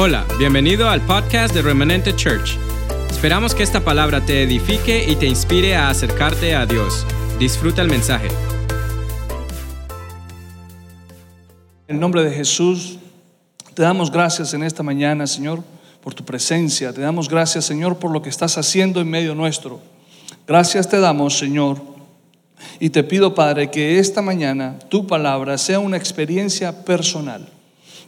Hola, bienvenido al podcast de Remanente Church. Esperamos que esta palabra te edifique y te inspire a acercarte a Dios. Disfruta el mensaje. En nombre de Jesús, te damos gracias en esta mañana, Señor, por tu presencia. Te damos gracias, Señor, por lo que estás haciendo en medio nuestro. Gracias te damos, Señor. Y te pido, Padre, que esta mañana tu palabra sea una experiencia personal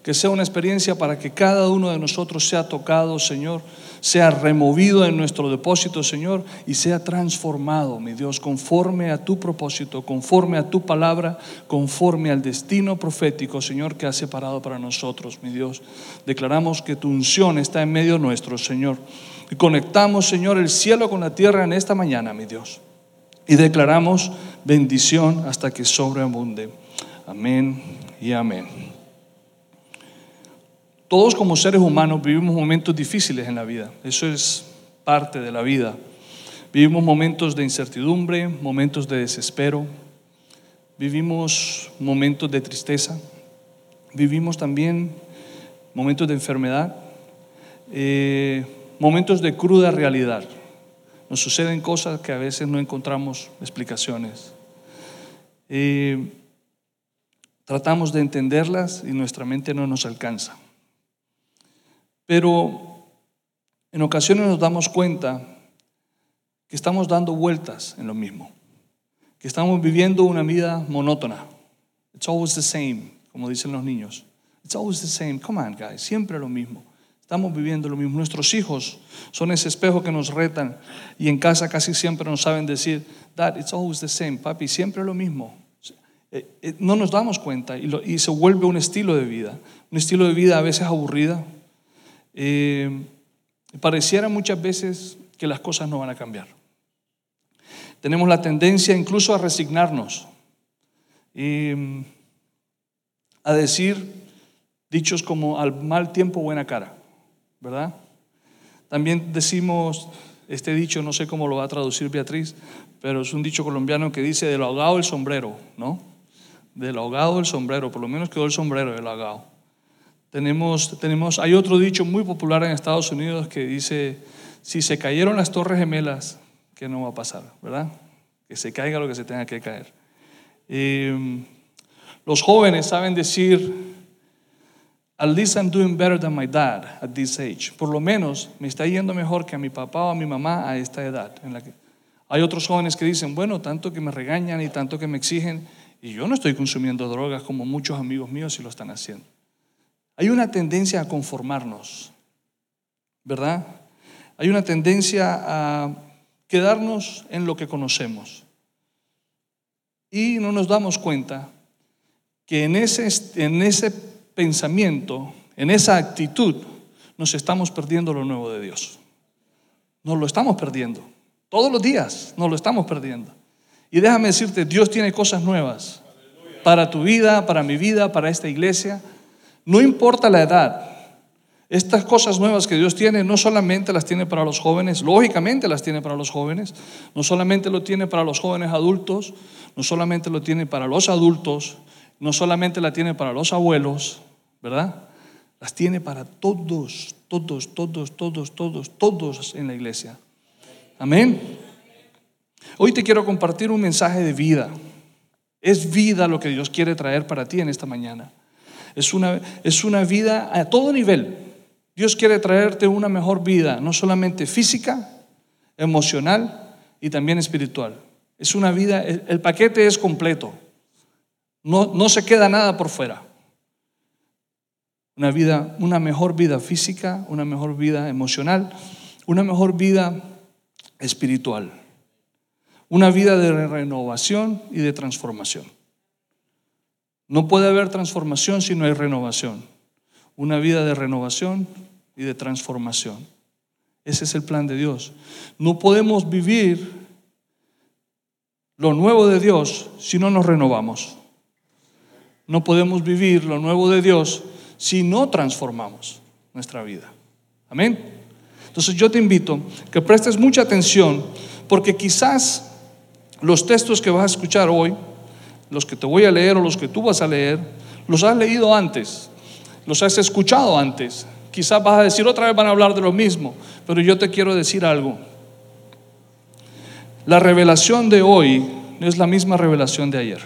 que sea una experiencia para que cada uno de nosotros sea tocado, Señor, sea removido en nuestro depósito, Señor, y sea transformado, mi Dios, conforme a tu propósito, conforme a tu palabra, conforme al destino profético, Señor, que has separado para nosotros, mi Dios. Declaramos que tu unción está en medio nuestro, Señor. Y conectamos, Señor, el cielo con la tierra en esta mañana, mi Dios. Y declaramos bendición hasta que sobreabunde. Amén y amén. Todos como seres humanos vivimos momentos difíciles en la vida, eso es parte de la vida. Vivimos momentos de incertidumbre, momentos de desespero, vivimos momentos de tristeza, vivimos también momentos de enfermedad, eh, momentos de cruda realidad. Nos suceden cosas que a veces no encontramos explicaciones. Eh, tratamos de entenderlas y nuestra mente no nos alcanza. Pero en ocasiones nos damos cuenta que estamos dando vueltas en lo mismo, que estamos viviendo una vida monótona. It's always the same, como dicen los niños. It's always the same. Come on, guys, siempre lo mismo. Estamos viviendo lo mismo. Nuestros hijos son ese espejo que nos retan y en casa casi siempre nos saben decir, Dad, it's always the same. Papi, siempre lo mismo. Eh, eh, no nos damos cuenta y, y se vuelve un estilo de vida. Un estilo de vida a veces aburrida, eh, pareciera muchas veces que las cosas no van a cambiar. Tenemos la tendencia incluso a resignarnos y a decir dichos como al mal tiempo buena cara, ¿verdad? También decimos este dicho, no sé cómo lo va a traducir Beatriz, pero es un dicho colombiano que dice del ahogado el sombrero, ¿no? Del ahogado el sombrero, por lo menos quedó el sombrero del ahogado. Tenemos, tenemos, hay otro dicho muy popular en Estados Unidos que dice, si se cayeron las torres gemelas, ¿qué no va a pasar? ¿Verdad? Que se caiga lo que se tenga que caer. Em, los jóvenes saben decir, at least I'm doing better than my dad at this age. Por lo menos me está yendo mejor que a mi papá o a mi mamá a esta edad. En la que... Hay otros jóvenes que dicen, bueno, tanto que me regañan y tanto que me exigen, y yo no estoy consumiendo drogas como muchos amigos míos sí lo están haciendo. Hay una tendencia a conformarnos, ¿verdad? Hay una tendencia a quedarnos en lo que conocemos. Y no nos damos cuenta que en ese, en ese pensamiento, en esa actitud, nos estamos perdiendo lo nuevo de Dios. Nos lo estamos perdiendo. Todos los días nos lo estamos perdiendo. Y déjame decirte, Dios tiene cosas nuevas para tu vida, para mi vida, para esta iglesia. No importa la edad. Estas cosas nuevas que Dios tiene no solamente las tiene para los jóvenes, lógicamente las tiene para los jóvenes, no solamente lo tiene para los jóvenes adultos, no solamente lo tiene para los adultos, no solamente la tiene para los abuelos, ¿verdad? Las tiene para todos, todos, todos, todos, todos, todos en la iglesia. Amén. Hoy te quiero compartir un mensaje de vida. Es vida lo que Dios quiere traer para ti en esta mañana. Es una, es una vida a todo nivel. Dios quiere traerte una mejor vida, no solamente física, emocional y también espiritual. Es una vida, el, paquete es completo. No, no se queda nada por fuera. Una vida, una mejor vida física, una mejor vida emocional, una mejor vida espiritual. Una vida de renovación y de transformación. No puede haber transformación si no hay renovación. Una vida de renovación y de transformación. Ese es el plan de Dios. No podemos vivir lo nuevo de Dios si no nos renovamos. No podemos vivir lo nuevo de Dios si no transformamos nuestra vida. Amén. Entonces yo te invito que prestes mucha atención porque quizás los textos que vas a escuchar hoy los que te voy a leer o los que tú vas a leer, los has leído antes, los has escuchado antes, Quizás vas a decir otra vez van a hablar de lo mismo, pero yo te quiero decir algo. La revelación de hoy no es la misma revelación de ayer.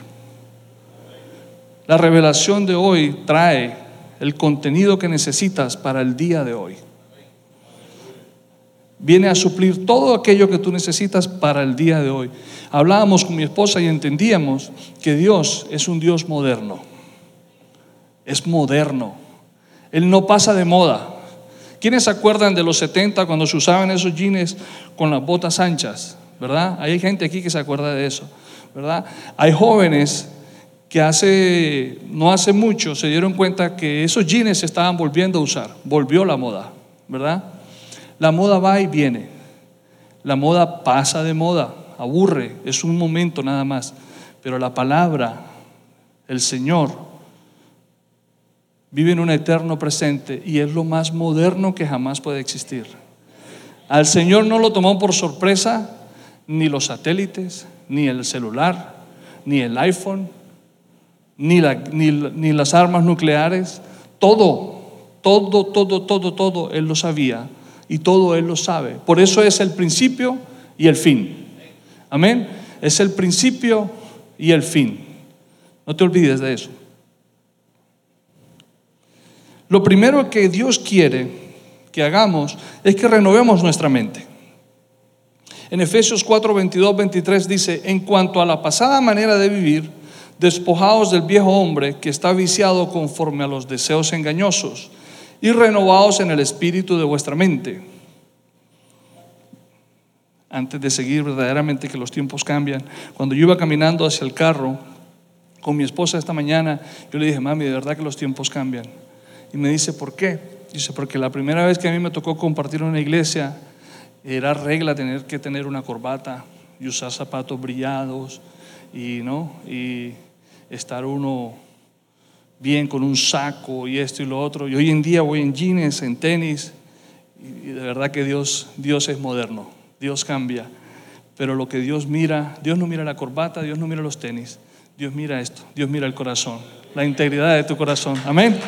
La revelación de hoy trae el contenido que necesitas para el día de hoy. Viene a suplir todo aquello que tú necesitas para el día de hoy. Hablábamos con mi esposa y entendíamos que Dios es un Dios moderno. Es moderno. Él no pasa de moda. ¿Quiénes se acuerdan de los 70 cuando se usaban esos jeans con las botas anchas? ¿Verdad? Hay gente aquí que se acuerda de eso. ¿Verdad? Hay jóvenes que hace, no hace mucho se dieron cuenta que esos jeans se estaban volviendo a usar, volvió la moda, ¿verdad? La moda va y viene, la moda pasa de moda, aburre, es un momento nada más, pero la palabra, el Señor, vive en un eterno presente y es lo más moderno que jamás puede existir. Al Señor no lo tomó por sorpresa ni los satélites, ni el celular, ni el iPhone, ni, ni, las armas nucleares, todo, todo, todo, todo, todo, Él lo sabía y todo Él lo sabe. Por eso es el principio y el fin. Amén. Es el principio y el fin. No te olvides de eso. Lo primero que Dios quiere que hagamos es que renovemos nuestra mente. En Efesios 4, 22, 23 dice, en cuanto a la pasada manera de vivir, despojados del viejo hombre que está viciado conforme a los deseos engañosos y renovados en el espíritu de vuestra mente. Antes de seguir verdaderamente que los tiempos cambian, cuando yo iba caminando hacia el carro con mi esposa esta mañana, yo le dije, mami, de verdad que los tiempos cambian. Y me dice, ¿por qué? Dice, porque la primera vez que a mí me tocó compartir una iglesia, era regla tener que tener una corbata y usar zapatos brillados y, ¿no? y estar uno bien con un saco y esto y lo otro. Y hoy en día voy en jeans, en tenis, y de verdad que Dios, Dios es moderno, Dios cambia. Pero lo que Dios mira, Dios no mira la corbata, Dios no mira los tenis, Dios mira esto, Dios mira el corazón, la integridad de tu corazón. Amén.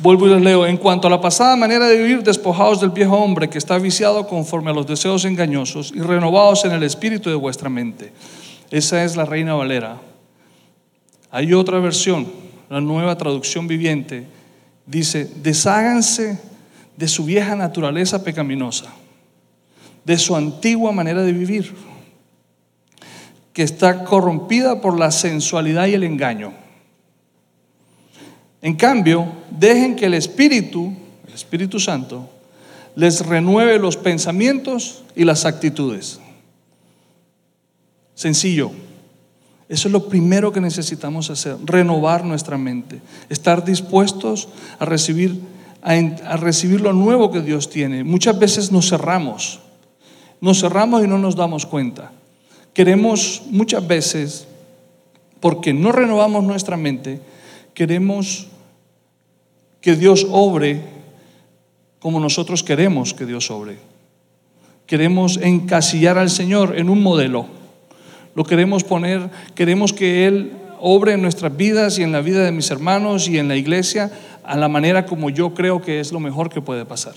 Vuelvo y les leo, en cuanto a la pasada manera de vivir, despojados del viejo hombre que está viciado conforme a los deseos engañosos y renovados en el espíritu de vuestra mente. Esa es la Reina Valera. Hay otra versión, la nueva traducción viviente, dice, desháganse de su vieja naturaleza pecaminosa, de su antigua manera de vivir, que está corrompida por la sensualidad y el engaño en cambio, dejen que el Espíritu, el Espíritu Santo, les renueve los pensamientos y las actitudes. Sencillo. Eso es lo primero que necesitamos hacer, renovar nuestra mente, estar dispuestos a recibir, a, recibir lo nuevo que Dios tiene. Muchas veces nos cerramos, nos cerramos y no nos damos cuenta. Queremos muchas veces, porque no renovamos nuestra mente, queremos que Dios obre como nosotros queremos que Dios obre. Queremos encasillar al Señor en un modelo. Lo queremos poner, queremos que Él obre en nuestras vidas y en la vida de mis hermanos y en la iglesia a la manera como yo creo que es lo mejor que puede pasar.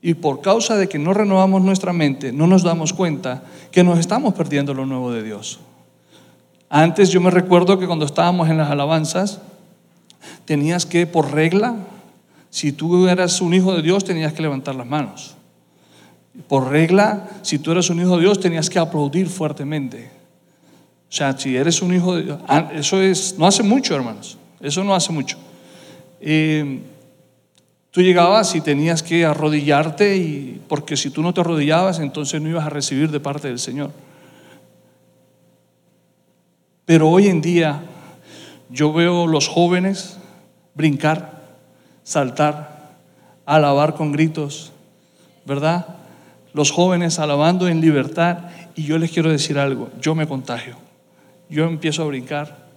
Y por causa de que no renovamos nuestra mente, no nos damos cuenta que nos estamos perdiendo lo nuevo de Dios. Antes yo me recuerdo que cuando estábamos en las alabanzas, tenías que, por regla, si tú eras un hijo de Dios, tenías que levantar las manos. Por regla, si tú eras un hijo de Dios, tenías que aplaudir fuertemente. O sea, si eres un hijo de Dios, ah, eso es, no hace mucho, hermanos, eso no hace mucho. Eh, tú llegabas y tenías que arrodillarte, y, porque si tú no te arrodillabas, entonces no ibas a recibir de parte del Señor. Pero hoy en día yo veo los jóvenes brincar, saltar, alabar con gritos, ¿verdad? Los jóvenes alabando en libertad y yo les quiero decir algo, yo me contagio, yo empiezo a brincar,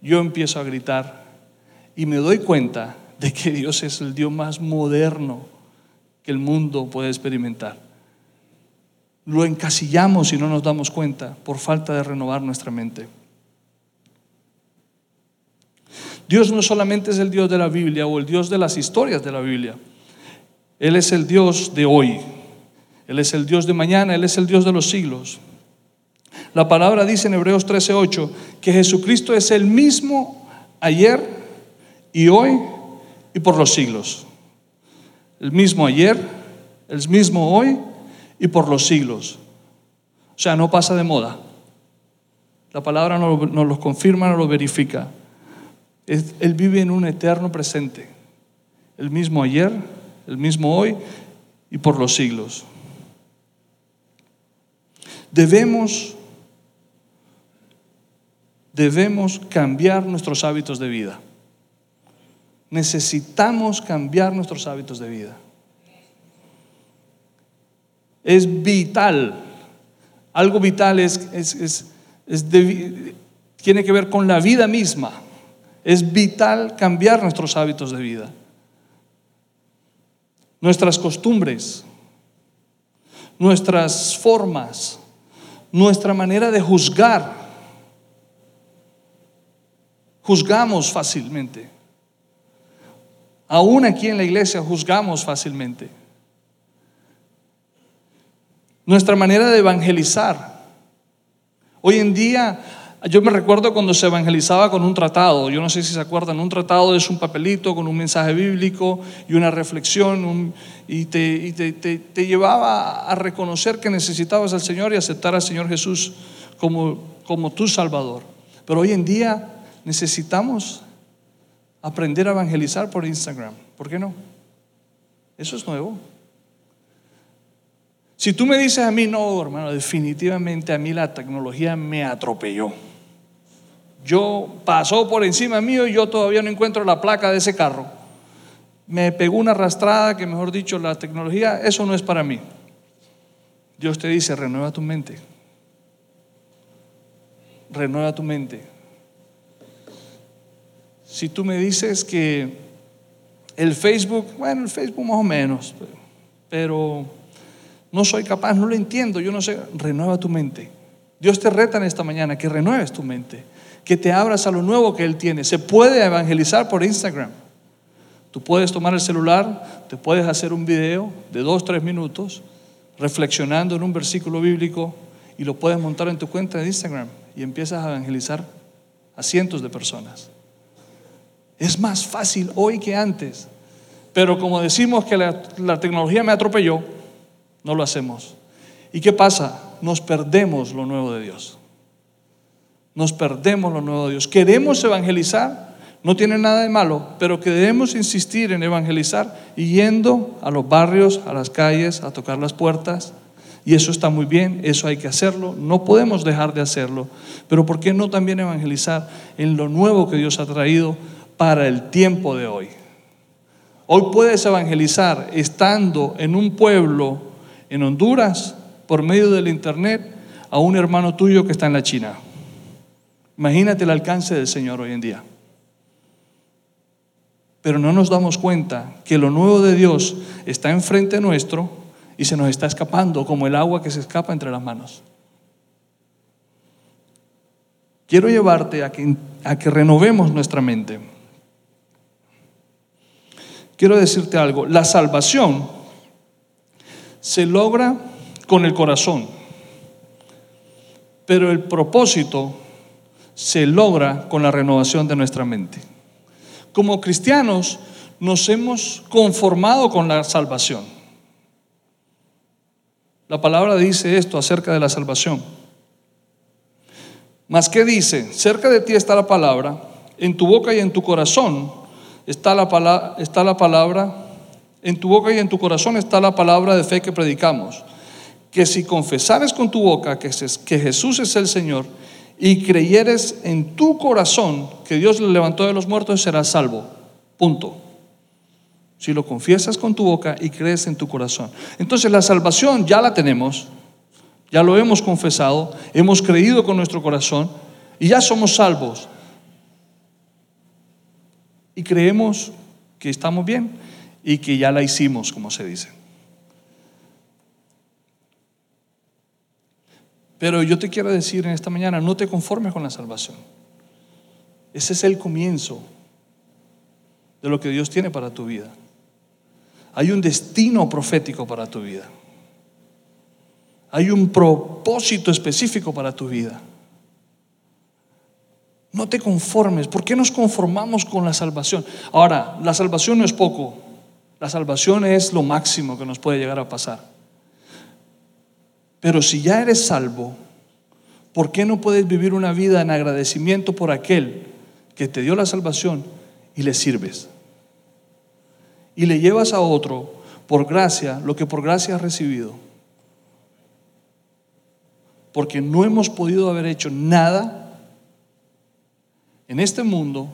yo empiezo a gritar y me doy cuenta de que Dios es el Dios más moderno que el mundo puede experimentar. Lo encasillamos y no nos damos cuenta por falta de renovar nuestra mente. Dios no solamente es el Dios de la Biblia o el Dios de las historias de la Biblia. Él es el Dios de hoy. Él es el Dios de mañana. Él es el Dios de los siglos. La palabra dice en Hebreos 13:8 que Jesucristo es el mismo ayer y hoy y por los siglos. El mismo ayer, el mismo hoy y por los siglos. O sea, no pasa de moda. La palabra nos, lo confirma, nos lo verifica. él vive en un eterno presente. El mismo ayer, el mismo hoy y por los siglos. Debemos debemos cambiar nuestros hábitos de vida. Necesitamos cambiar nuestros hábitos de vida. Es vital. Algo vital es, tiene que ver con la vida misma. Es vital cambiar nuestros hábitos de vida. Nuestras costumbres, nuestras formas, nuestra manera de juzgar juzgamos fácilmente. Aún aquí en la iglesia juzgamos fácilmente. Nuestra manera de evangelizar. Hoy en día, yo me recuerdo cuando se evangelizaba con un tratado, yo no sé si se acuerdan, un tratado es un papelito con un mensaje bíblico y una reflexión y, te, llevaba a reconocer que necesitabas al Señor y aceptar al Señor Jesús como, como tu Salvador. Pero hoy en día necesitamos aprender a evangelizar por Instagram. ¿Por qué no? Eso es nuevo. Si tú me dices a mí, no, hermano, definitivamente a mí la tecnología me atropelló. Yo pasó por encima mío y yo todavía no encuentro la placa de ese carro. Me pegó una arrastrada que, mejor dicho, la tecnología, eso no es para mí. Dios te dice, renueva tu mente. Renueva tu mente. Si tú me dices que el Facebook, bueno, el Facebook más o menos, pero no soy capaz, no lo entiendo, yo no sé, renueva tu mente. Dios te reta en esta mañana que renueves tu mente, que te abras a lo nuevo que Él tiene. Se puede evangelizar por Instagram. Tú puedes tomar el celular, te puedes hacer un video de dos, tres minutos, reflexionando en un versículo bíblico y lo puedes montar en tu cuenta de Instagram y empiezas a evangelizar a cientos de personas. Es más fácil hoy que antes. Pero como decimos que la, tecnología me atropelló, no lo hacemos. ¿Y qué pasa? Nos perdemos lo nuevo de Dios. Nos perdemos lo nuevo de Dios. Queremos evangelizar, no tiene nada de malo, pero que debemos insistir en evangelizar y yendo a los barrios, a las calles, a tocar las puertas. Y eso está muy bien, eso hay que hacerlo, no podemos dejar de hacerlo. Pero ¿por qué no también evangelizar en lo nuevo que Dios ha traído para el tiempo de hoy. Hoy puedes evangelizar estando en un pueblo en Honduras por medio del Internet a un hermano tuyo que está en la China. Imagínate el alcance del Señor hoy en día. Pero no nos damos cuenta que lo nuevo de Dios está enfrente nuestro y se nos está escapando como el agua que se escapa entre las manos. Quiero llevarte a que, a que renovemos nuestra mente quiero decirte algo, la salvación se logra con el corazón, pero el propósito se logra con la renovación de nuestra mente. Como cristianos nos hemos conformado con la salvación. La palabra dice esto acerca de la salvación. Mas ¿qué dice? Cerca de ti está la palabra, en tu boca y en tu corazón está la, palabra, está la palabra, en tu boca y en tu corazón está la palabra de fe que predicamos. Que si confesares con tu boca que, que Jesús es el Señor y creyeres en tu corazón que Dios le levantó de los muertos, serás salvo. Punto. Si lo confiesas con tu boca y crees en tu corazón. Entonces la salvación ya la tenemos, ya lo hemos confesado, hemos creído con nuestro corazón y ya somos salvos y creemos que estamos bien y que ya la hicimos, como se dice. Pero yo te quiero decir en esta mañana, no te conformes con la salvación. Ese es el comienzo. de lo que Dios tiene para tu vida. Hay un destino profético para tu vida. Hay un propósito específico para tu vida. No te conformes. ¿Por qué nos conformamos con la salvación? Ahora, la salvación no es poco. La salvación es lo máximo que nos puede llegar a pasar. Pero si ya eres salvo, ¿por qué no puedes vivir una vida en agradecimiento por aquel que te dio la salvación y le sirves? Y le llevas a otro por gracia lo que por gracia has recibido. Porque no hemos podido haber hecho nada en este mundo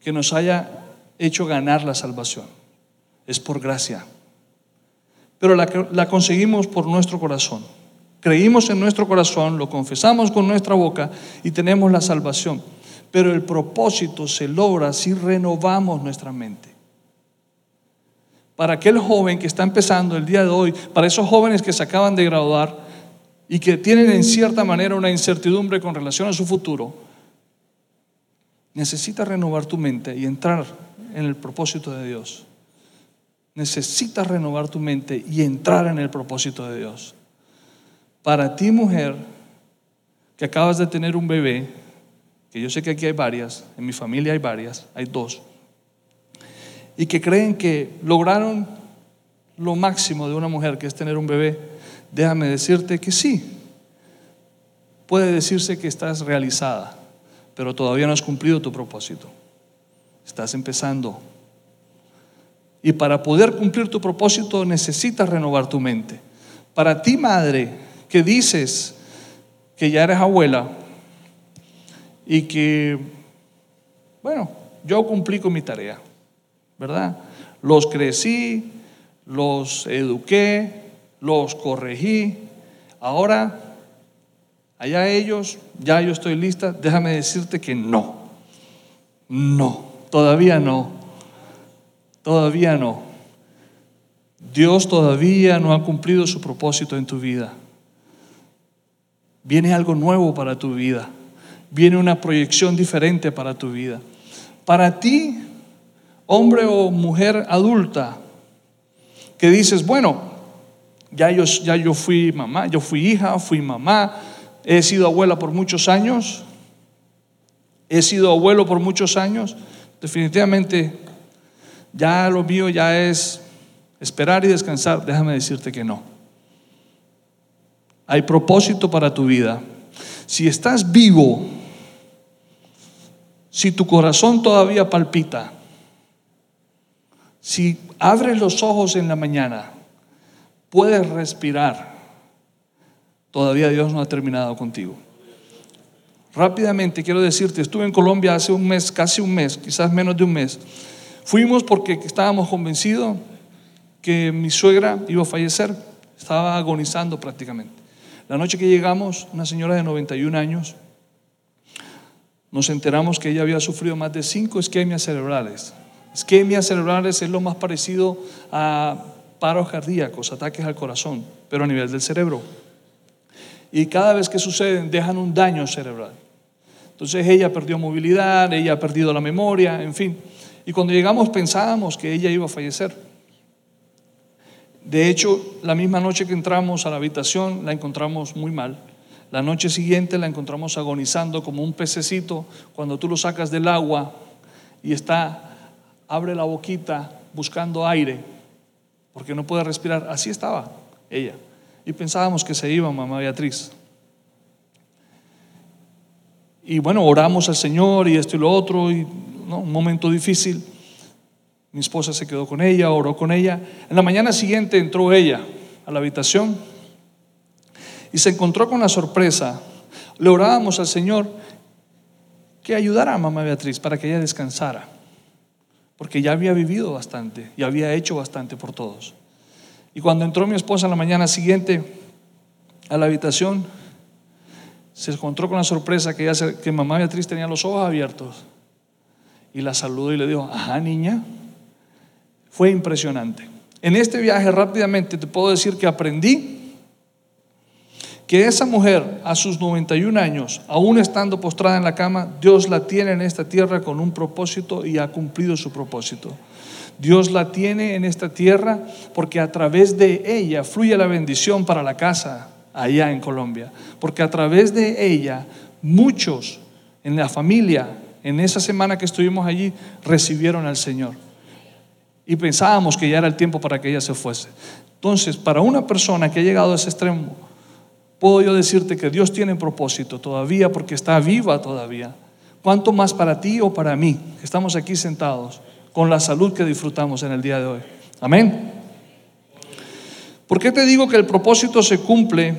que nos haya hecho ganar la salvación. Es por gracia. Pero la, conseguimos por nuestro corazón. Creímos en nuestro corazón, lo confesamos con nuestra boca y tenemos la salvación. Pero el propósito se logra si renovamos nuestra mente. Para aquel joven que está empezando el día de hoy, para esos jóvenes que se acaban de graduar y que tienen en cierta manera una incertidumbre con relación a su futuro, necesitas renovar tu mente y entrar en el propósito de Dios. Necesitas renovar tu mente y entrar en el propósito de Dios. Para ti, mujer, que acabas de tener un bebé, que yo sé que aquí hay varias, en mi familia hay varias, hay dos, y que creen que lograron lo máximo de una mujer, que es tener un bebé, déjame decirte que sí. Puede decirse que estás realizada, pero todavía no has cumplido tu propósito. Estás empezando. Y para poder cumplir tu propósito necesitas renovar tu mente. Para ti, madre, que dices que ya eres abuela y que, bueno, yo cumplí con mi tarea, ¿verdad? Los crecí, los eduqué, los corregí. Ahora, allá ellos, ya yo estoy lista, déjame decirte que no. No, todavía no. Todavía no. Dios todavía no ha cumplido su propósito en tu vida. Viene algo nuevo para tu vida. Viene una proyección diferente para tu vida. Para ti, hombre o mujer adulta, que dices, bueno, ya yo, ya yo fui mamá, yo fui hija, fui mamá, he sido abuela por muchos años, he sido abuelo por muchos años, definitivamente ya lo mío ya es esperar y descansar, déjame decirte que no. Hay propósito para tu vida. Si estás vivo, si tu corazón todavía palpita, si abres los ojos en la mañana, puedes respirar, todavía Dios no ha terminado contigo. Rápidamente quiero decirte, estuve en Colombia hace un mes, casi un mes, quizás menos de un mes. Fuimos porque estábamos convencidos que mi suegra iba a fallecer, estaba agonizando prácticamente. La noche que llegamos, una señora de 91 años, nos enteramos que ella había sufrido más de cinco isquemias cerebrales. Isquemias cerebrales es lo más parecido a paros cardíacos, ataques al corazón, pero a nivel del cerebro. Y cada vez que suceden dejan un daño cerebral. Entonces ella perdió movilidad, ella ha perdido la memoria, en fin. Y cuando llegamos pensábamos que ella iba a fallecer. De hecho, la misma noche que entramos a la habitación la encontramos muy mal. La noche siguiente la encontramos agonizando como un pececito cuando tú lo sacas del agua y está, abre la boquita buscando aire porque no puede respirar. Así estaba ella. Y pensábamos que se iba mamá Beatriz. Y bueno, oramos al Señor y esto y lo otro, y un momento difícil. Mi esposa se quedó con ella, oró con ella. En la mañana siguiente entró ella a la habitación y se encontró con la sorpresa. Le orábamos al Señor que ayudara a mamá Beatriz para que ella descansara porque ya había vivido bastante y había hecho bastante por todos. Y cuando entró mi esposa en la mañana siguiente a la habitación, se encontró con la sorpresa que, que mamá Beatriz tenía los ojos abiertos y la saludó y le dijo, ajá niña, fue impresionante. En este viaje rápidamente te puedo decir que aprendí que esa mujer a sus 91 años, aún estando postrada en la cama, Dios la tiene en esta tierra con un propósito y ha cumplido su propósito. Dios la tiene en esta tierra porque a través de ella fluye la bendición para la casa allá en Colombia. Porque a través de ella muchos en la familia, en esa semana que estuvimos allí, recibieron al Señor. Y pensábamos que ya era el tiempo para que ella se fuese. Entonces, para una persona que ha llegado a ese extremo, puedo yo decirte que Dios tiene propósito todavía porque está viva todavía. ¿Cuánto más para ti o para mí? Estamos aquí sentados con la salud que disfrutamos en el día de hoy. Amén. ¿Por qué te digo que el propósito se cumple,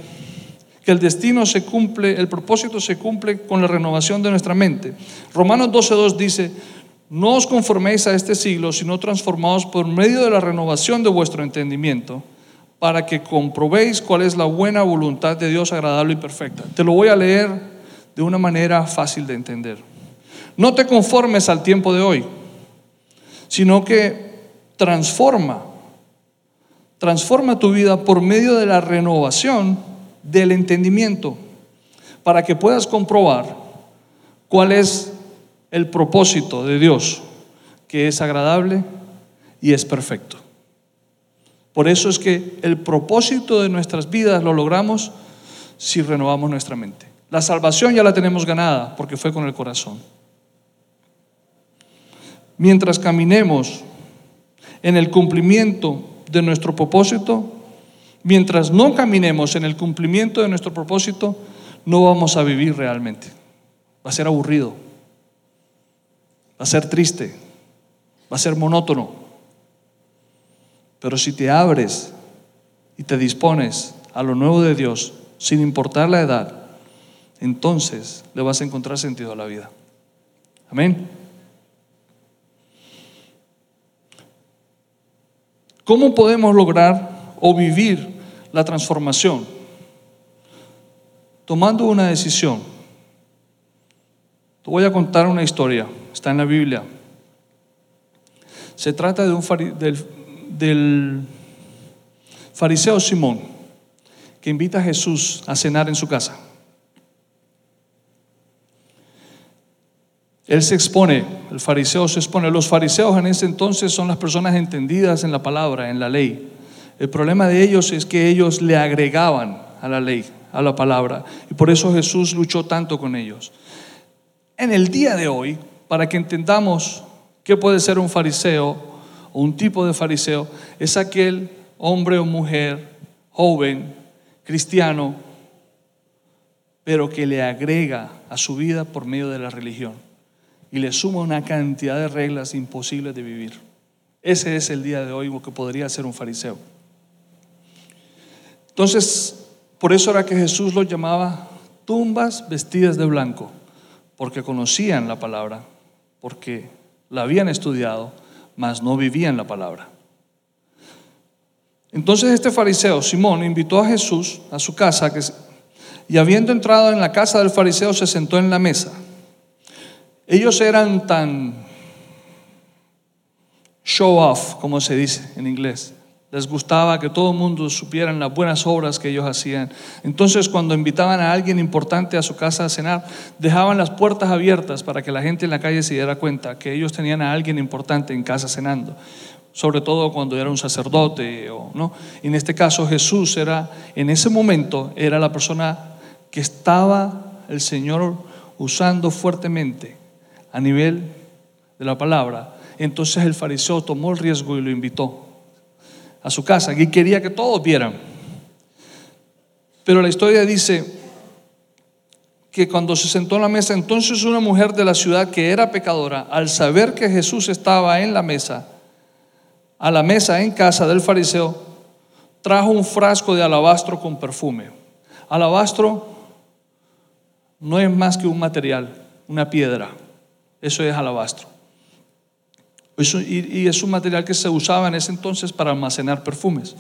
que el destino se cumple, el propósito se cumple con la renovación de nuestra mente? Romanos 12.2 dice, no os conforméis a este siglo, sino transformaos por medio de la renovación de vuestro entendimiento, para que comprobéis cuál es la buena voluntad de Dios agradable y perfecta. Te lo voy a leer de una manera fácil de entender. No te conformes al tiempo de hoy sino que transforma, transforma tu vida por medio de la renovación del entendimiento, para que puedas comprobar cuál es el propósito de Dios, que es agradable y es perfecto. Por eso es que el propósito de nuestras vidas lo logramos si renovamos nuestra mente. La salvación ya la tenemos ganada porque fue con el corazón mientras caminemos en el cumplimiento de nuestro propósito, mientras no caminemos en el cumplimiento de nuestro propósito, no vamos a vivir realmente. Va a ser aburrido, va a ser triste, va a ser monótono. Pero si te abres y te dispones a lo nuevo de Dios, sin importar la edad, entonces le vas a encontrar sentido a la vida. Amén. ¿Cómo podemos lograr o vivir la transformación? Tomando una decisión. Te voy a contar una historia, está en la Biblia. Se trata de un del, fariseo Simón, que invita a Jesús a cenar en su casa. Él se expone, el fariseo se expone. Los fariseos en ese entonces son las personas entendidas en la palabra, en la ley. El problema de ellos es que ellos le agregaban a la ley, a la palabra. Y por eso Jesús luchó tanto con ellos. En el día de hoy, para que entendamos qué puede ser un fariseo o un tipo de fariseo, es aquel hombre o mujer joven, cristiano, pero que le agrega a su vida por medio de la religión y le suma una cantidad de reglas imposibles de vivir. Ese es el día de hoy lo que podría ser un fariseo. Entonces, por eso era que Jesús los llamaba tumbas vestidas de blanco, porque conocían la palabra, porque la habían estudiado, mas no vivían la palabra. Entonces este fariseo, Simón, invitó a Jesús a su casa y habiendo entrado en la casa del fariseo se sentó en la mesa. Ellos eran tan show off, como se dice en inglés. Les gustaba que todo el mundo supieran las buenas obras que ellos hacían. Entonces, cuando invitaban a alguien importante a su casa a cenar, dejaban las puertas abiertas para que la gente en la calle se diera cuenta que ellos tenían a alguien importante en casa cenando. Sobre todo cuando era un sacerdote o. En este caso, Jesús era, en ese momento, era la persona que estaba el Señor usando fuertemente a nivel de la palabra. Entonces el fariseo tomó el riesgo y lo invitó a su casa y quería que todos vieran. Pero la historia dice que cuando se sentó en la mesa, entonces una mujer de la ciudad que era pecadora, al saber que Jesús estaba en la mesa, a la mesa en casa del fariseo, trajo un frasco de alabastro con perfume. Alabastro no es más que un material, una piedra. Eso es alabastro. Y, es un material que se usaba en ese entonces para almacenar perfumes.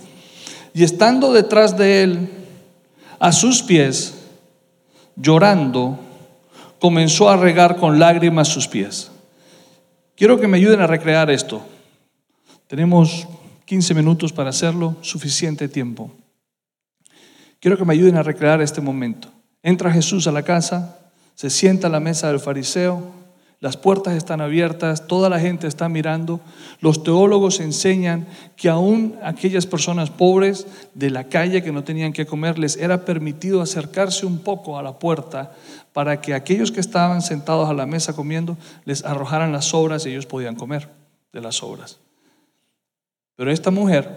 Y estando detrás de él, a sus pies, llorando, comenzó a regar con lágrimas sus pies. Quiero que me ayuden a recrear esto. Tenemos 15 minutos para hacerlo, suficiente tiempo. Quiero que me ayuden a recrear este momento. Entra Jesús a la casa, se sienta a la mesa del fariseo, las puertas están abiertas, toda la gente está mirando. Los teólogos enseñan que aún aquellas personas pobres de la calle que no tenían que comer, les era permitido acercarse un poco a la puerta para que aquellos que estaban sentados a la mesa comiendo les arrojaran las sobras y ellos podían comer de las sobras. Pero esta mujer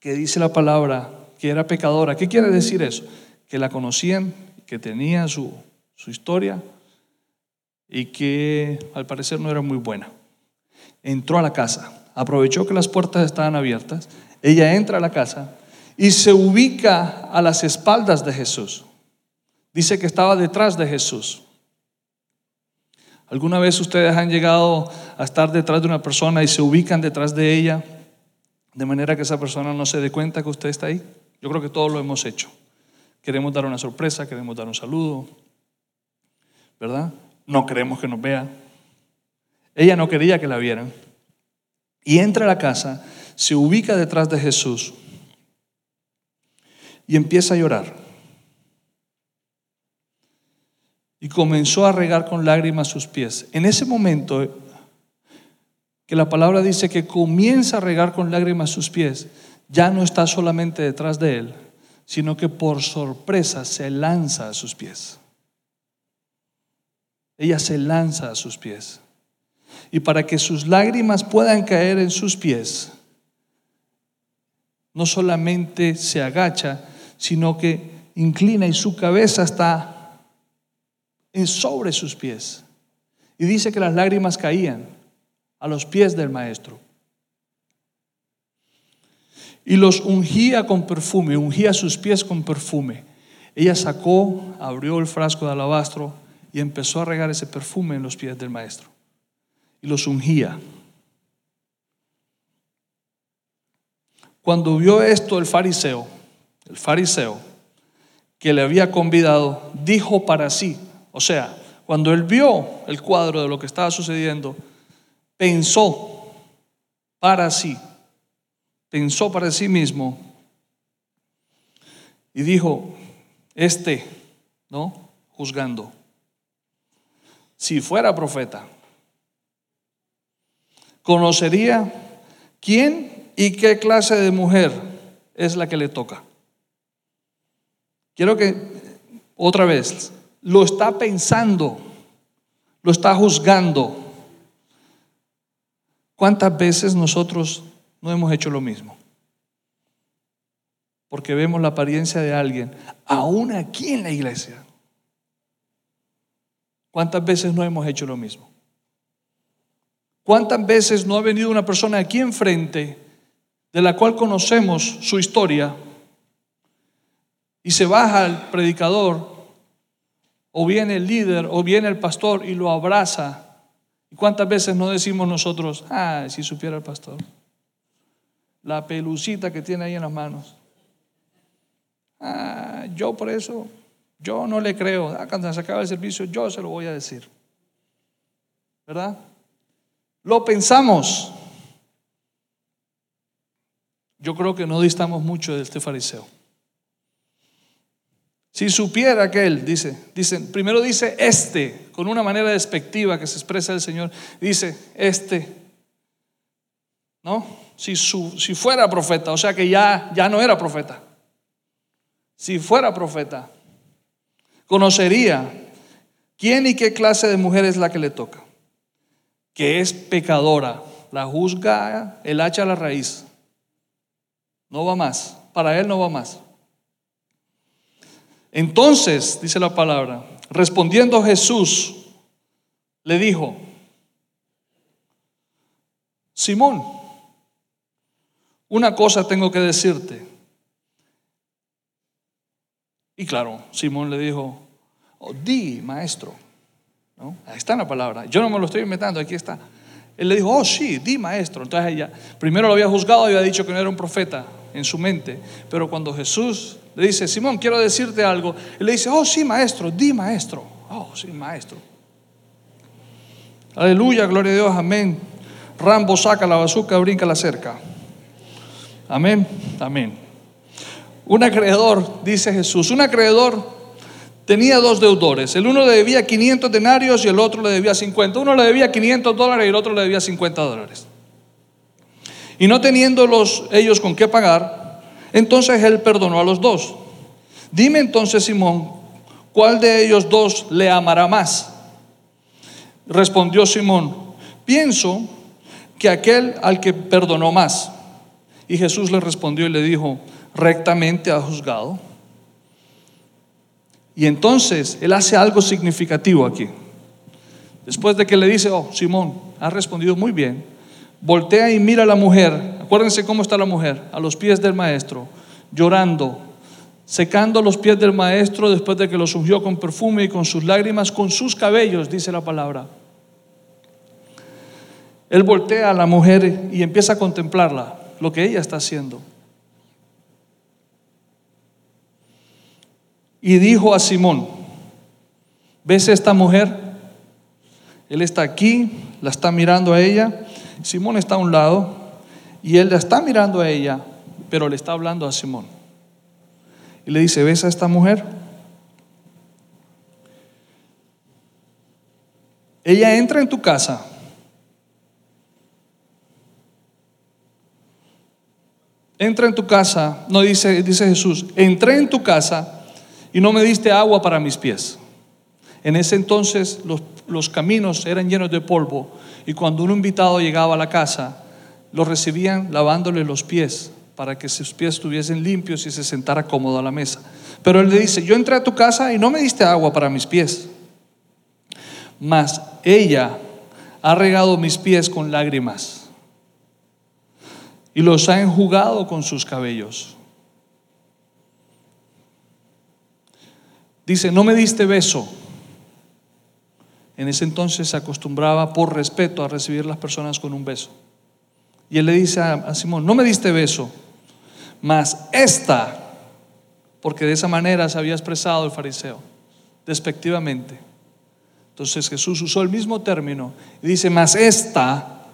que dice la palabra que era pecadora, ¿qué quiere decir eso? Que la conocían, que tenía su, su historia, y que al parecer no era muy buena. Entró a la casa, aprovechó que las puertas estaban abiertas, ella entra a la casa y se ubica a las espaldas de Jesús. Dice que estaba detrás de Jesús. ¿Alguna vez ustedes han llegado a estar detrás de una persona y se ubican detrás de ella de manera que esa persona no se dé cuenta que usted está ahí? Yo creo que todos lo hemos hecho. Queremos dar una sorpresa, queremos dar un saludo, ¿verdad? No queremos que nos vean. Ella no quería que la vieran. Y entra a la casa, se ubica detrás de Jesús y empieza a llorar. Y comenzó a regar con lágrimas sus pies. En ese momento que la palabra dice que comienza a regar con lágrimas sus pies, ya no está solamente detrás de él, sino que por sorpresa se lanza a sus pies. Ella se lanza a sus pies. Y para que sus lágrimas puedan caer en sus pies, no solamente se agacha, sino que inclina y su cabeza está en sobre sus pies. Y dice que las lágrimas caían a los pies del maestro. Y los ungía con perfume, ungía sus pies con perfume. Ella sacó, abrió el frasco de alabastro, y empezó a regar ese perfume en los pies del maestro y los ungía. Cuando vio esto el fariseo, el fariseo que le había convidado, dijo para sí, o sea, cuando él vio el cuadro de lo que estaba sucediendo, pensó para sí, pensó para sí mismo y dijo, este, ¿no? Juzgando si fuera profeta, conocería quién y qué clase de mujer es la que le toca. Quiero que otra vez lo está pensando, lo está juzgando. ¿Cuántas veces nosotros no hemos hecho lo mismo? Porque vemos la apariencia de alguien, aún aquí en la iglesia. ¿Cuántas veces no hemos hecho lo mismo? ¿Cuántas veces no ha venido una persona aquí enfrente de la cual conocemos su historia y se baja el predicador o viene el líder o viene el pastor y lo abraza? ¿Y cuántas veces no decimos nosotros, ah, si supiera el pastor? La pelucita que tiene ahí en las manos. Ah, yo por eso yo no le creo. Ah, cuando se acaba el servicio, yo se lo voy a decir. ¿Verdad? Lo pensamos. Yo creo que no distamos mucho de este fariseo. Si supiera que él, dice, dice, primero dice este, con una manera despectiva que se expresa el Señor, dice este, ¿no? Si, su, si fuera profeta, o sea que ya, ya no era profeta. Si fuera profeta, conocería quién y qué clase de mujer es la que le toca, que es pecadora, la juzga el hacha a la raíz. No va más, para él no va más. Entonces, dice la palabra, respondiendo Jesús, le dijo, Simón, una cosa tengo que decirte. Y claro, Simón le dijo, oh, di, maestro. ¿No? Ahí está la palabra. Yo no me lo estoy inventando, aquí está. Él le dijo, oh sí, di maestro. Entonces ella, primero lo había juzgado y había dicho que no era un profeta en su mente. Pero cuando Jesús le dice, Simón, quiero decirte algo, él le dice, oh sí, maestro, di maestro. Oh sí, maestro. Aleluya, gloria a Dios, amén. Rambo saca la bazuca, brinca la cerca. Amén, amén. Un acreedor, dice Jesús, un acreedor tenía dos deudores. El uno le debía 500 denarios y el otro le debía 50. Uno le debía 500 dólares y el otro le debía 50 dólares. Y no teniéndolos ellos con qué pagar, entonces él perdonó a los dos. Dime entonces, Simón, ¿cuál de ellos dos le amará más? Respondió Simón, pienso que aquel al que perdonó más. Y Jesús le respondió y le dijo, rectamente ha juzgado. Y entonces él hace algo significativo aquí. Después de que le dice, oh, Simón, ha respondido muy bien, voltea y mira a la mujer. Acuérdense cómo está la mujer, a los pies del maestro, llorando, secando los pies del maestro después de que los ungió con perfume y con sus lágrimas, con sus cabellos, dice la palabra. Él voltea a la mujer y empieza a contemplarla, lo que ella está haciendo. Y dijo a Simón, ¿ves esta mujer? Él está aquí, la está mirando a ella. Simón está a un lado y él la está mirando a ella, pero le está hablando a Simón. Y le dice, ¿ves a esta mujer? Ella entra en tu casa. Entra en tu casa, no dice, dice Jesús, entré en tu casa y no me diste agua para mis pies. En ese entonces los, los caminos eran llenos de polvo y cuando un invitado llegaba a la casa, lo recibían lavándole los pies para que sus pies estuviesen limpios y se sentara cómodo a la mesa. Pero él le dice, yo entré a tu casa y no me diste agua para mis pies, mas ella ha regado mis pies con lágrimas y los ha enjugado con sus cabellos. Dice, no me diste beso. En ese entonces se acostumbraba por respeto a recibir las personas con un beso. Y él le dice a, Simón, no me diste beso, mas esta, porque de esa manera se había expresado el fariseo, despectivamente. Entonces Jesús usó el mismo término y dice, mas esta,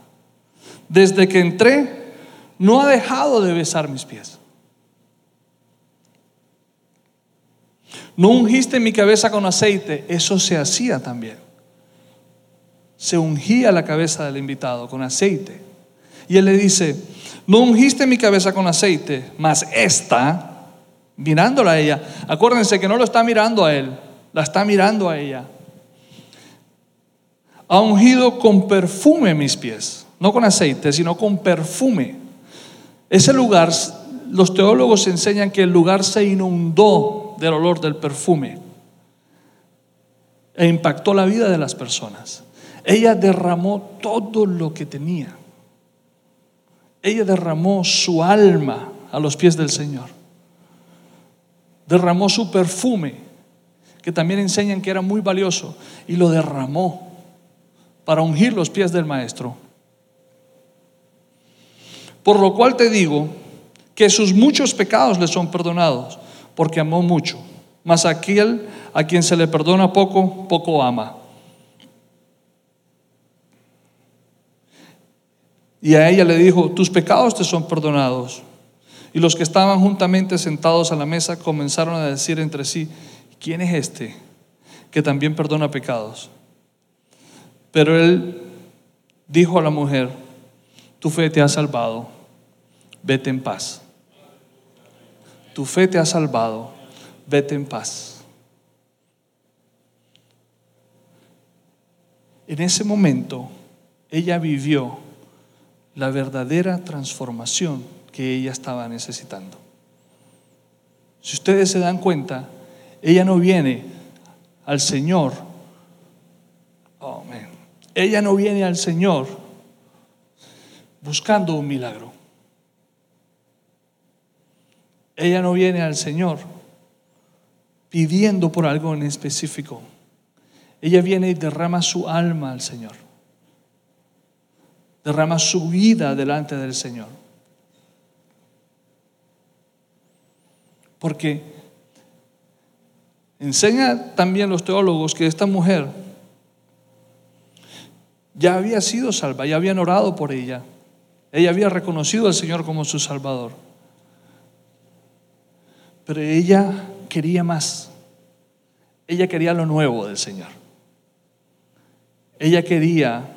desde que entré, no ha dejado de besar mis pies. No ungiste mi cabeza con aceite, eso se hacía también. Se ungía la cabeza del invitado con aceite. Y él le dice, no ungiste mi cabeza con aceite, mas esta, mirándola a ella, acuérdense que no lo está mirando a él, la está mirando a ella. Ha ungido con perfume mis pies, no con aceite, sino con perfume. Ese lugar, los teólogos enseñan que el lugar se inundó del olor del perfume e impactó la vida de las personas. Ella derramó todo lo que tenía. Ella derramó su alma a los pies del Señor. Derramó su perfume, que también enseñan que era muy valioso, y lo derramó para ungir los pies del Maestro. Por lo cual te digo que sus muchos pecados le son perdonados porque amó mucho. Mas aquel a quien se le perdona poco, poco ama. Y a ella le dijo, tus pecados te son perdonados. Y los que estaban juntamente sentados a la mesa comenzaron a decir entre sí, ¿quién es este que también perdona pecados? Pero él dijo a la mujer, tu fe te ha salvado, vete en paz tu fe te ha salvado, vete en paz. En ese momento, ella vivió la verdadera transformación que ella estaba necesitando. Si ustedes se dan cuenta, ella no viene al Señor. Oh, ella no viene al Señor buscando un milagro. Ella no viene al Señor pidiendo por algo en específico. Ella viene y derrama su alma al Señor. Derrama su vida delante del Señor. Porque enseña también los teólogos que esta mujer ya había sido salva, ya habían orado por ella. Ella había reconocido al Señor como su Salvador. Pero ella quería más. Ella quería lo nuevo del Señor. Ella quería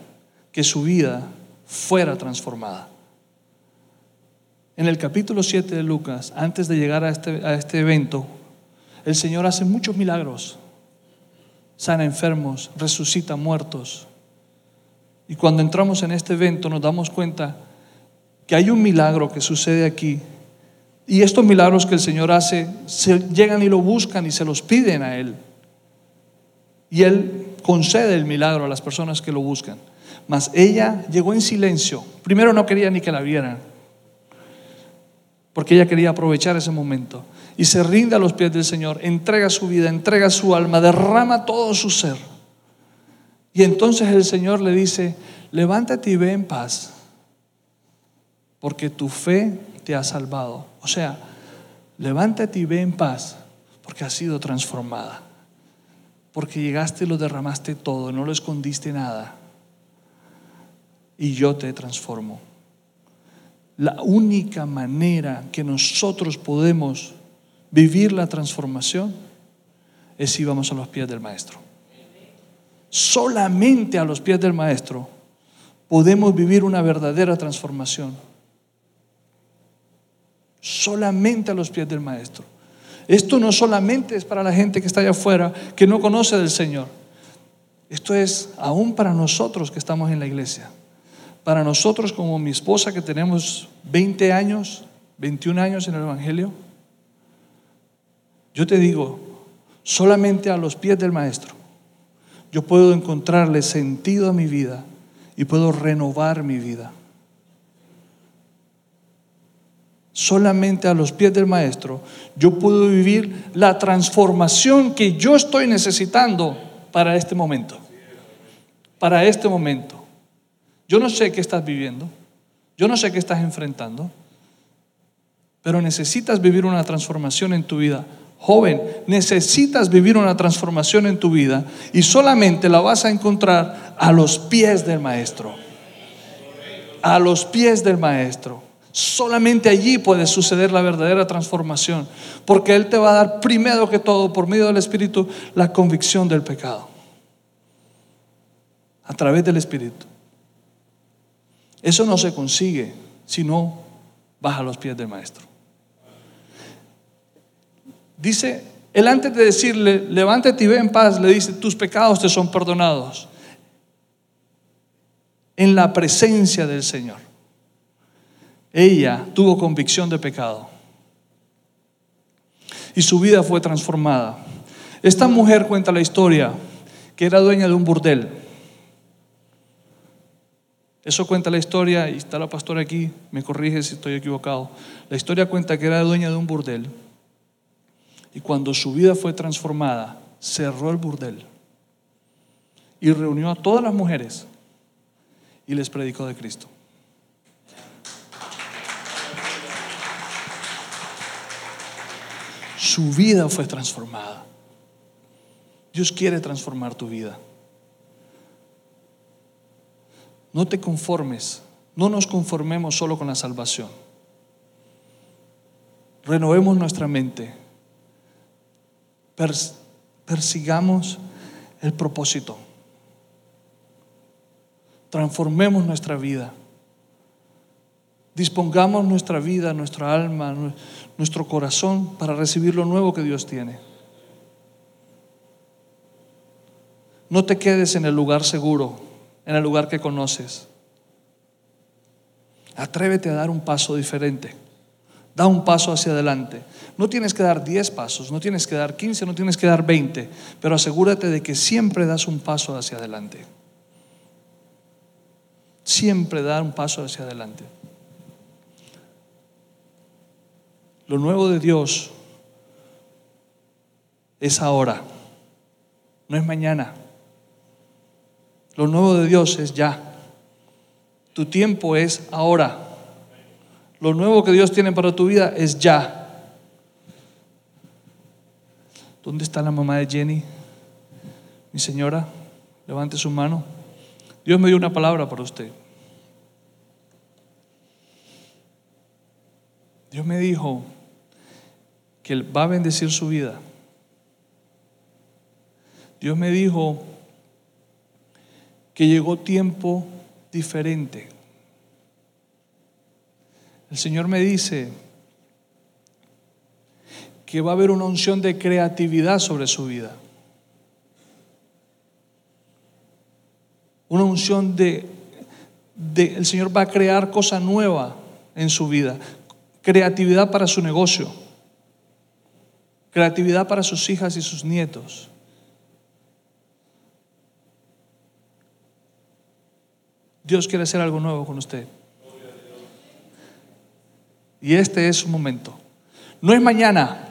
que su vida fuera transformada. En el capítulo 7 de Lucas, antes de llegar a este, a este evento, el Señor hace muchos milagros. Sana enfermos, resucita muertos. Y cuando entramos en este evento nos damos cuenta que hay un milagro que sucede aquí. Y estos milagros que el Señor hace, se llegan y lo buscan y se los piden a Él. Y Él concede el milagro a las personas que lo buscan. Mas ella llegó en silencio. Primero no quería ni que la vieran, porque ella quería aprovechar ese momento. Y se rinde a los pies del Señor, entrega su vida, entrega su alma, derrama todo su ser. Y entonces el Señor le dice, levántate y ve en paz, porque tu fe te ha salvado. O sea, levántate y ve en paz, porque has sido transformada. Porque llegaste y lo derramaste todo, no lo escondiste nada. Y yo te transformo. La única manera que nosotros podemos vivir la transformación es si vamos a los pies del Maestro. Solamente a los pies del Maestro podemos vivir una verdadera transformación. Solamente a los pies del Maestro. Esto no solamente es para la gente que está allá afuera, que no conoce del Señor. Esto es aún para nosotros que estamos en la iglesia. Para nosotros como mi esposa que tenemos 20 años, 21 años en el Evangelio. Yo te digo, solamente a los pies del Maestro yo puedo encontrarle sentido a mi vida y puedo renovar mi vida. Solamente a los pies del Maestro yo puedo vivir la transformación que yo estoy necesitando para este momento. Para este momento. Yo no sé qué estás viviendo, yo no sé qué estás enfrentando, pero necesitas vivir una transformación en tu vida. Joven, necesitas vivir una transformación en tu vida y solamente la vas a encontrar a los pies del Maestro. A los pies del Maestro. Solamente allí puede suceder la verdadera transformación, porque Él te va a dar primero que todo, por medio del Espíritu, la convicción del pecado. A través del Espíritu. Eso no se consigue si no vas a los pies del Maestro. Dice, él antes de decirle, levántate y ve en paz, le dice, tus pecados te son perdonados. En la presencia del Señor. Ella tuvo convicción de pecado. Y su vida fue transformada. Esta mujer cuenta la historia que era dueña de un burdel. Eso cuenta la historia, y está la pastora aquí, me corrige si estoy equivocado. La historia cuenta que era dueña de un burdel. Y cuando su vida fue transformada, cerró el burdel y reunió a todas las mujeres y les predicó de Cristo. Su vida fue transformada. Dios quiere transformar tu vida. No te conformes, no nos conformemos solo con la salvación. Renovemos nuestra mente persigamos el propósito. Transformemos nuestra vida. Dispongamos nuestra vida, nuestra alma, nuestro corazón para recibir lo nuevo que Dios tiene. No te quedes en el lugar seguro, en el lugar que conoces. Atrévete a dar un paso diferente. Da un paso hacia adelante. No tienes que dar 10 pasos, no tienes que dar 15, no tienes que dar 20, pero asegúrate de que siempre das un paso hacia adelante. Siempre dar un paso hacia adelante. Lo nuevo de Dios es ahora, no es mañana. Lo nuevo de Dios es ya. Tu tiempo es ahora. Lo nuevo que Dios tiene para tu vida es ya. ¿Dónde está la mamá de Jenny? Mi señora, levante su mano. Dios me dio una palabra para usted. Dios me dijo que Él va a bendecir su vida. Dios me dijo que llegó tiempo diferente. El Señor me dice que va a haber una unción de creatividad sobre su vida. Una unción de, el Señor va a crear cosa nueva en su vida. Creatividad para su negocio. Creatividad para sus hijas y sus nietos. Dios quiere hacer algo nuevo con usted. Y este es su momento. No es mañana.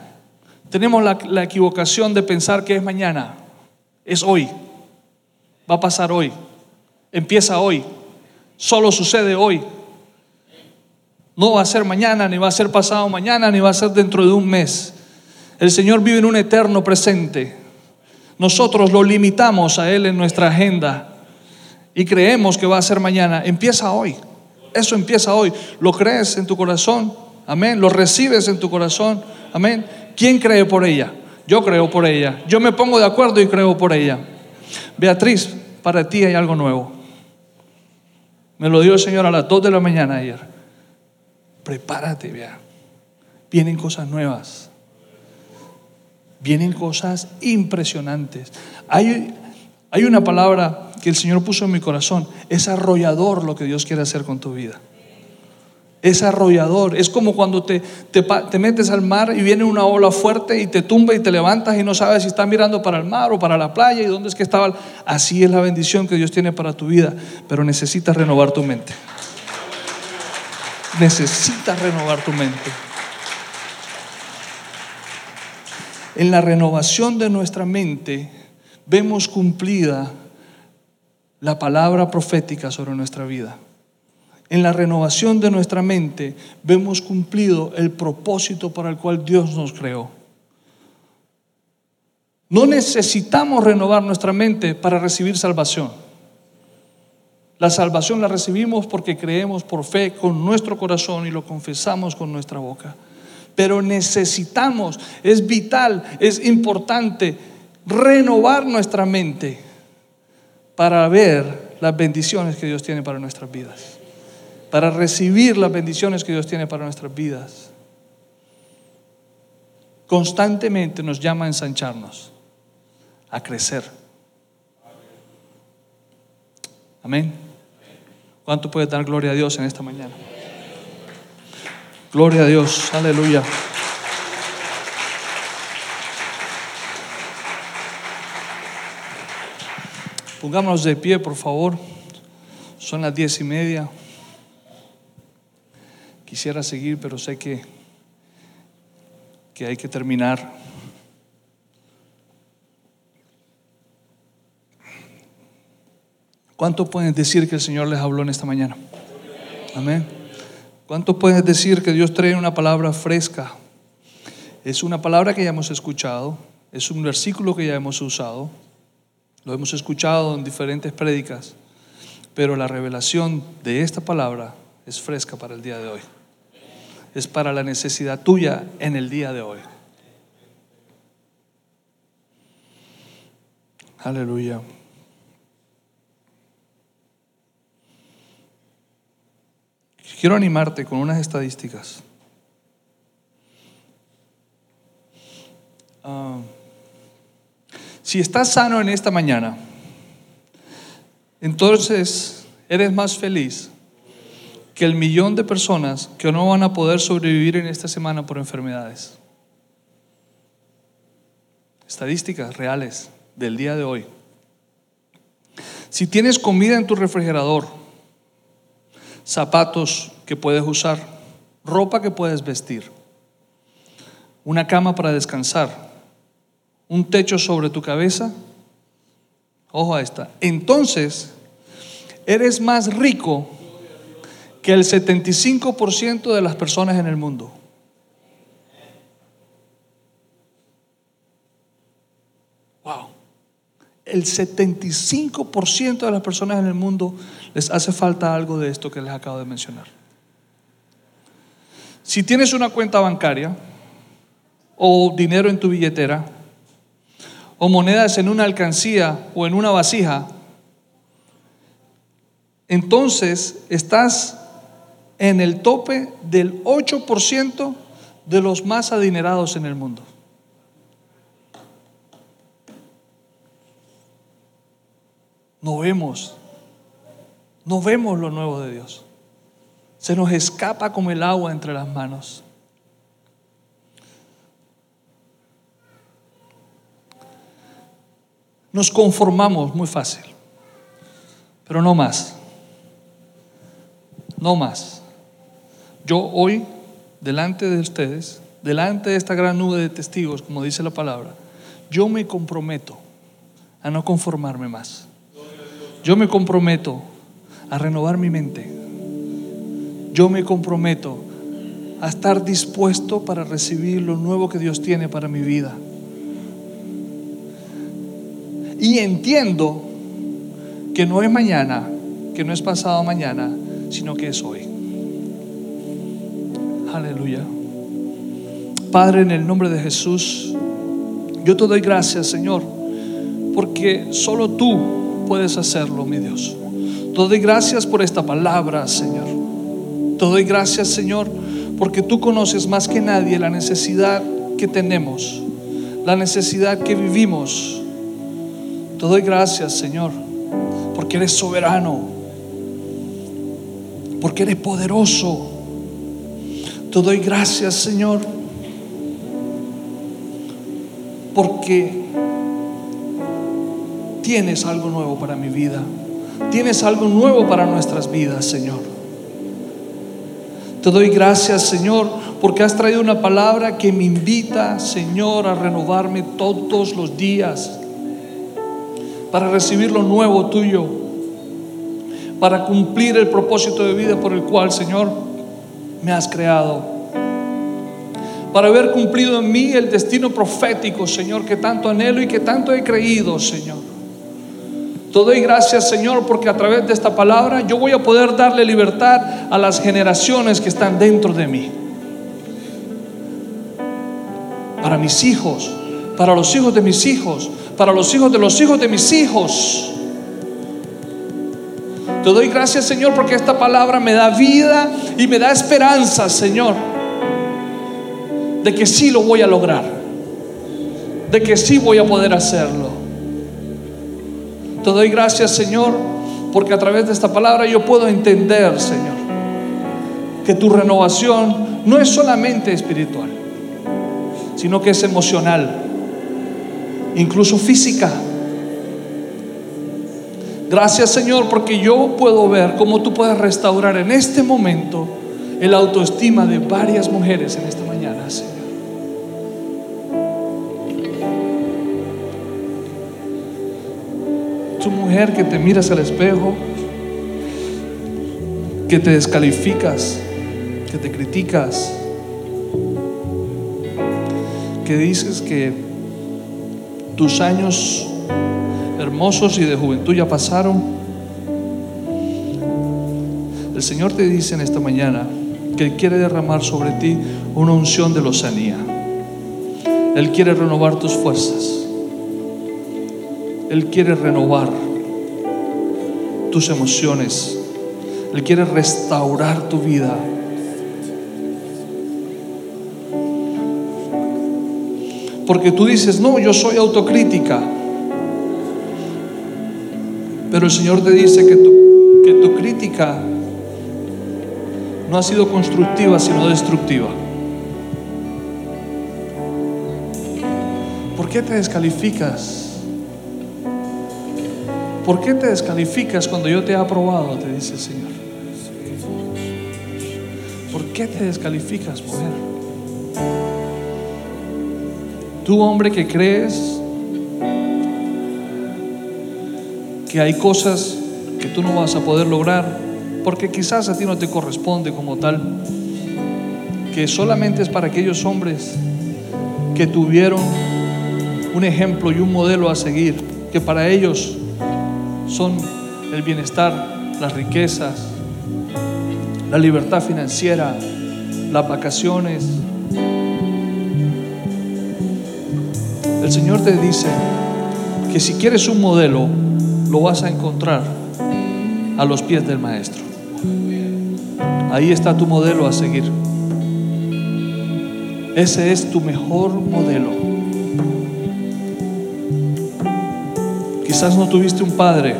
Tenemos la, la, equivocación de pensar que es mañana. Es hoy. Va a pasar hoy. Empieza hoy. Solo sucede hoy. No va a ser mañana, ni va a ser pasado mañana, ni va a ser dentro de un mes. El Señor vive en un eterno presente. Nosotros lo limitamos a Él en nuestra agenda y creemos que va a ser mañana, empieza hoy. Eso empieza hoy. ¿Lo crees en tu corazón? Amén. ¿Lo recibes en tu corazón? Amén. ¿Quién cree por ella? Yo creo por ella. Yo me pongo de acuerdo y creo por ella. Beatriz, para ti hay algo nuevo. Me lo dio el Señor a las 2 de la mañana ayer. Prepárate, vea. Vienen cosas nuevas. Vienen cosas impresionantes. Hay, hay una palabra que el Señor puso en mi corazón. Es arrollador lo que Dios quiere hacer con tu vida. Es arrollador. Es como cuando te, te, metes al mar y viene una ola fuerte y te tumba y te levantas y no sabes si estás mirando para el mar o para la playa y dónde es que estaba. Así es la bendición que Dios tiene para tu vida. Pero necesitas renovar tu mente. Necesitas renovar tu mente. En la renovación de nuestra mente vemos cumplida la palabra profética sobre nuestra vida. En la renovación de nuestra mente vemos cumplido el propósito para el cual Dios nos creó. No necesitamos renovar nuestra mente para recibir salvación. La salvación la recibimos porque creemos por fe con nuestro corazón y lo confesamos con nuestra boca. Pero necesitamos, es vital, es importante renovar nuestra mente para ver las bendiciones que Dios tiene para nuestras vidas, para recibir las bendiciones que Dios tiene para nuestras vidas. Constantemente nos llama a ensancharnos, a crecer. Amén. ¿Cuánto puede dar gloria a Dios en esta mañana? Gloria a Dios, aleluya. Pongámonos de pie, por favor. Son las diez y media. Quisiera seguir, pero sé que, que hay que terminar. ¿Cuánto pueden decir que el Señor les habló en esta mañana? Amén. ¿Cuánto pueden decir que Dios trae una palabra fresca? Es una palabra que ya hemos escuchado, es un versículo que ya hemos usado lo hemos escuchado en diferentes prédicas, pero la revelación de esta palabra es fresca para el día de hoy. Es para la necesidad tuya en el día de hoy. Aleluya. Quiero animarte con unas estadísticas. Uh, si estás sano en esta mañana, entonces eres más feliz que el millón de personas que no van a poder sobrevivir en esta semana por enfermedades. Estadísticas reales del día de hoy. Si tienes comida en tu refrigerador, zapatos que puedes usar, ropa que puedes vestir, una cama para descansar, un techo sobre tu cabeza, ojo a esta, entonces eres más rico que el 75% de las personas en el mundo. Wow. El 75% de las personas en el mundo les hace falta algo de esto que les acabo de mencionar. Si tienes una cuenta bancaria, o dinero en tu billetera o monedas en una alcancía o en una vasija, entonces estás en el tope del 8% de los más adinerados en el mundo. No vemos, no vemos lo nuevo de Dios. Se nos escapa como el agua entre las manos. Nos conformamos muy fácil, pero no más. No más. Yo hoy, delante de ustedes, delante de esta gran nube de testigos, como dice la palabra, yo me comprometo a no conformarme más. Yo me comprometo a renovar mi mente. Yo me comprometo a estar dispuesto para recibir lo nuevo que Dios tiene para mi vida. Y entiendo que no es mañana, que no es pasado mañana, sino que es hoy. Aleluya. Padre, en el nombre de Jesús, yo te doy gracias, Señor, porque solo tú puedes hacerlo, mi Dios. Te doy gracias por esta palabra, Señor. Te doy gracias, Señor, porque tú conoces más que nadie la necesidad que tenemos, la necesidad que vivimos te doy gracias, Señor, porque eres soberano, porque eres poderoso. Te doy gracias, Señor, porque tienes algo nuevo para mi vida. Tienes algo nuevo para nuestras vidas, Señor. Te doy gracias, Señor, porque has traído una palabra que me invita, Señor, a renovarme todos los días para recibir lo nuevo tuyo, para cumplir el propósito de vida por el cual, Señor, me has creado. Para haber cumplido en mí el destino profético, Señor, que tanto anhelo y que tanto he creído, Señor. Te doy gracias, Señor, porque a través de esta palabra yo voy a poder darle libertad a las generaciones que están dentro de mí. Para mis hijos, para los hijos de mis hijos, para los hijos de los hijos de mis hijos. Te doy gracias, Señor, porque esta palabra me da vida y me da esperanza, Señor, de que sí lo voy a lograr, de que sí voy a poder hacerlo. Te doy gracias, Señor, porque a través de esta palabra yo puedo entender, Señor, que tu renovación no es solamente espiritual, sino que es emocional incluso física. Gracias Señor porque yo puedo ver cómo tú puedes restaurar en este momento el autoestima de varias mujeres en esta mañana, Señor. Que te miras al espejo, que te descalificas, que te criticas, que dices que tus años hermosos y de juventud ya pasaron. El Señor te dice en esta mañana que Él quiere derramar sobre ti una unción de lozanía. Él quiere renovar tus fuerzas. Él quiere renovar tus emociones. Él quiere restaurar tu vida. Porque tú dices, no, yo soy autocrítica. Pero el Señor te dice que tu, que tu crítica no ha sido constructiva, sino destructiva. ¿Por qué te descalificas? ¿Por qué te descalificas cuando yo te he aprobado? Te dice el Señor. ¿Por qué te descalificas, mujer? Tú hombre que crees que hay cosas que tú no vas a poder lograr porque quizás a ti no te corresponde como tal, que solamente es para aquellos hombres que tuvieron un ejemplo y un modelo a seguir, que para ellos son el bienestar, las riquezas, la libertad financiera, las vacaciones, El Señor te dice que si quieres un modelo, lo vas a encontrar a los pies del Maestro. Ahí está tu modelo a seguir. Ese es tu mejor modelo. Quizás no tuviste un padre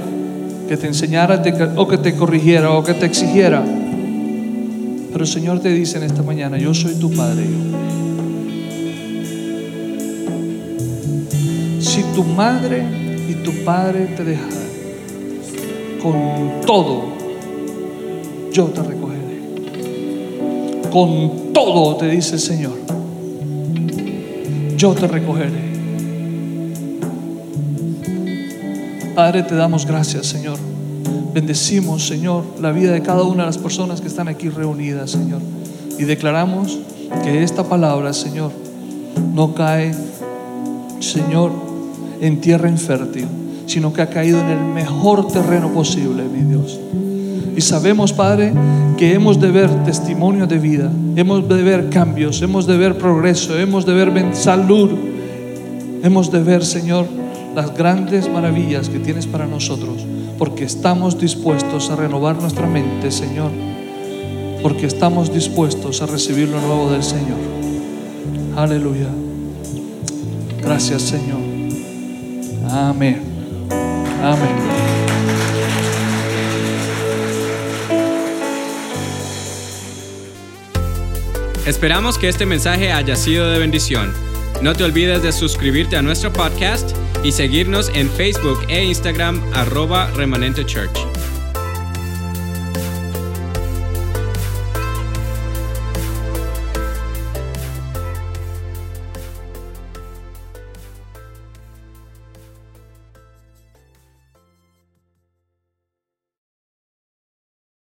que te enseñara o que te corrigiera o que te exigiera. Pero el Señor te dice en esta mañana, yo soy tu padre. Si tu madre y tu padre te dejan con todo, yo te recogeré. Con todo, te dice el Señor, yo te recogeré. Padre, te damos gracias, Señor. Bendecimos, Señor, la vida de cada una de las personas que están aquí reunidas, Señor. Y declaramos que esta palabra, Señor, no cae, Señor, en tierra infértil, sino que ha caído en el mejor terreno posible, mi Dios. Y sabemos, Padre, que hemos de ver testimonio de vida, hemos de ver cambios, hemos de ver progreso, hemos de ver salud, hemos de ver, Señor, las grandes maravillas que tienes para nosotros, porque estamos dispuestos a renovar nuestra mente, Señor, porque estamos dispuestos a recibir lo nuevo del Señor. Aleluya. Gracias, Señor. Amén. Amén. Esperamos que este mensaje haya sido de bendición. No te olvides de suscribirte a nuestro podcast y seguirnos en Facebook e Instagram arroba remanente church.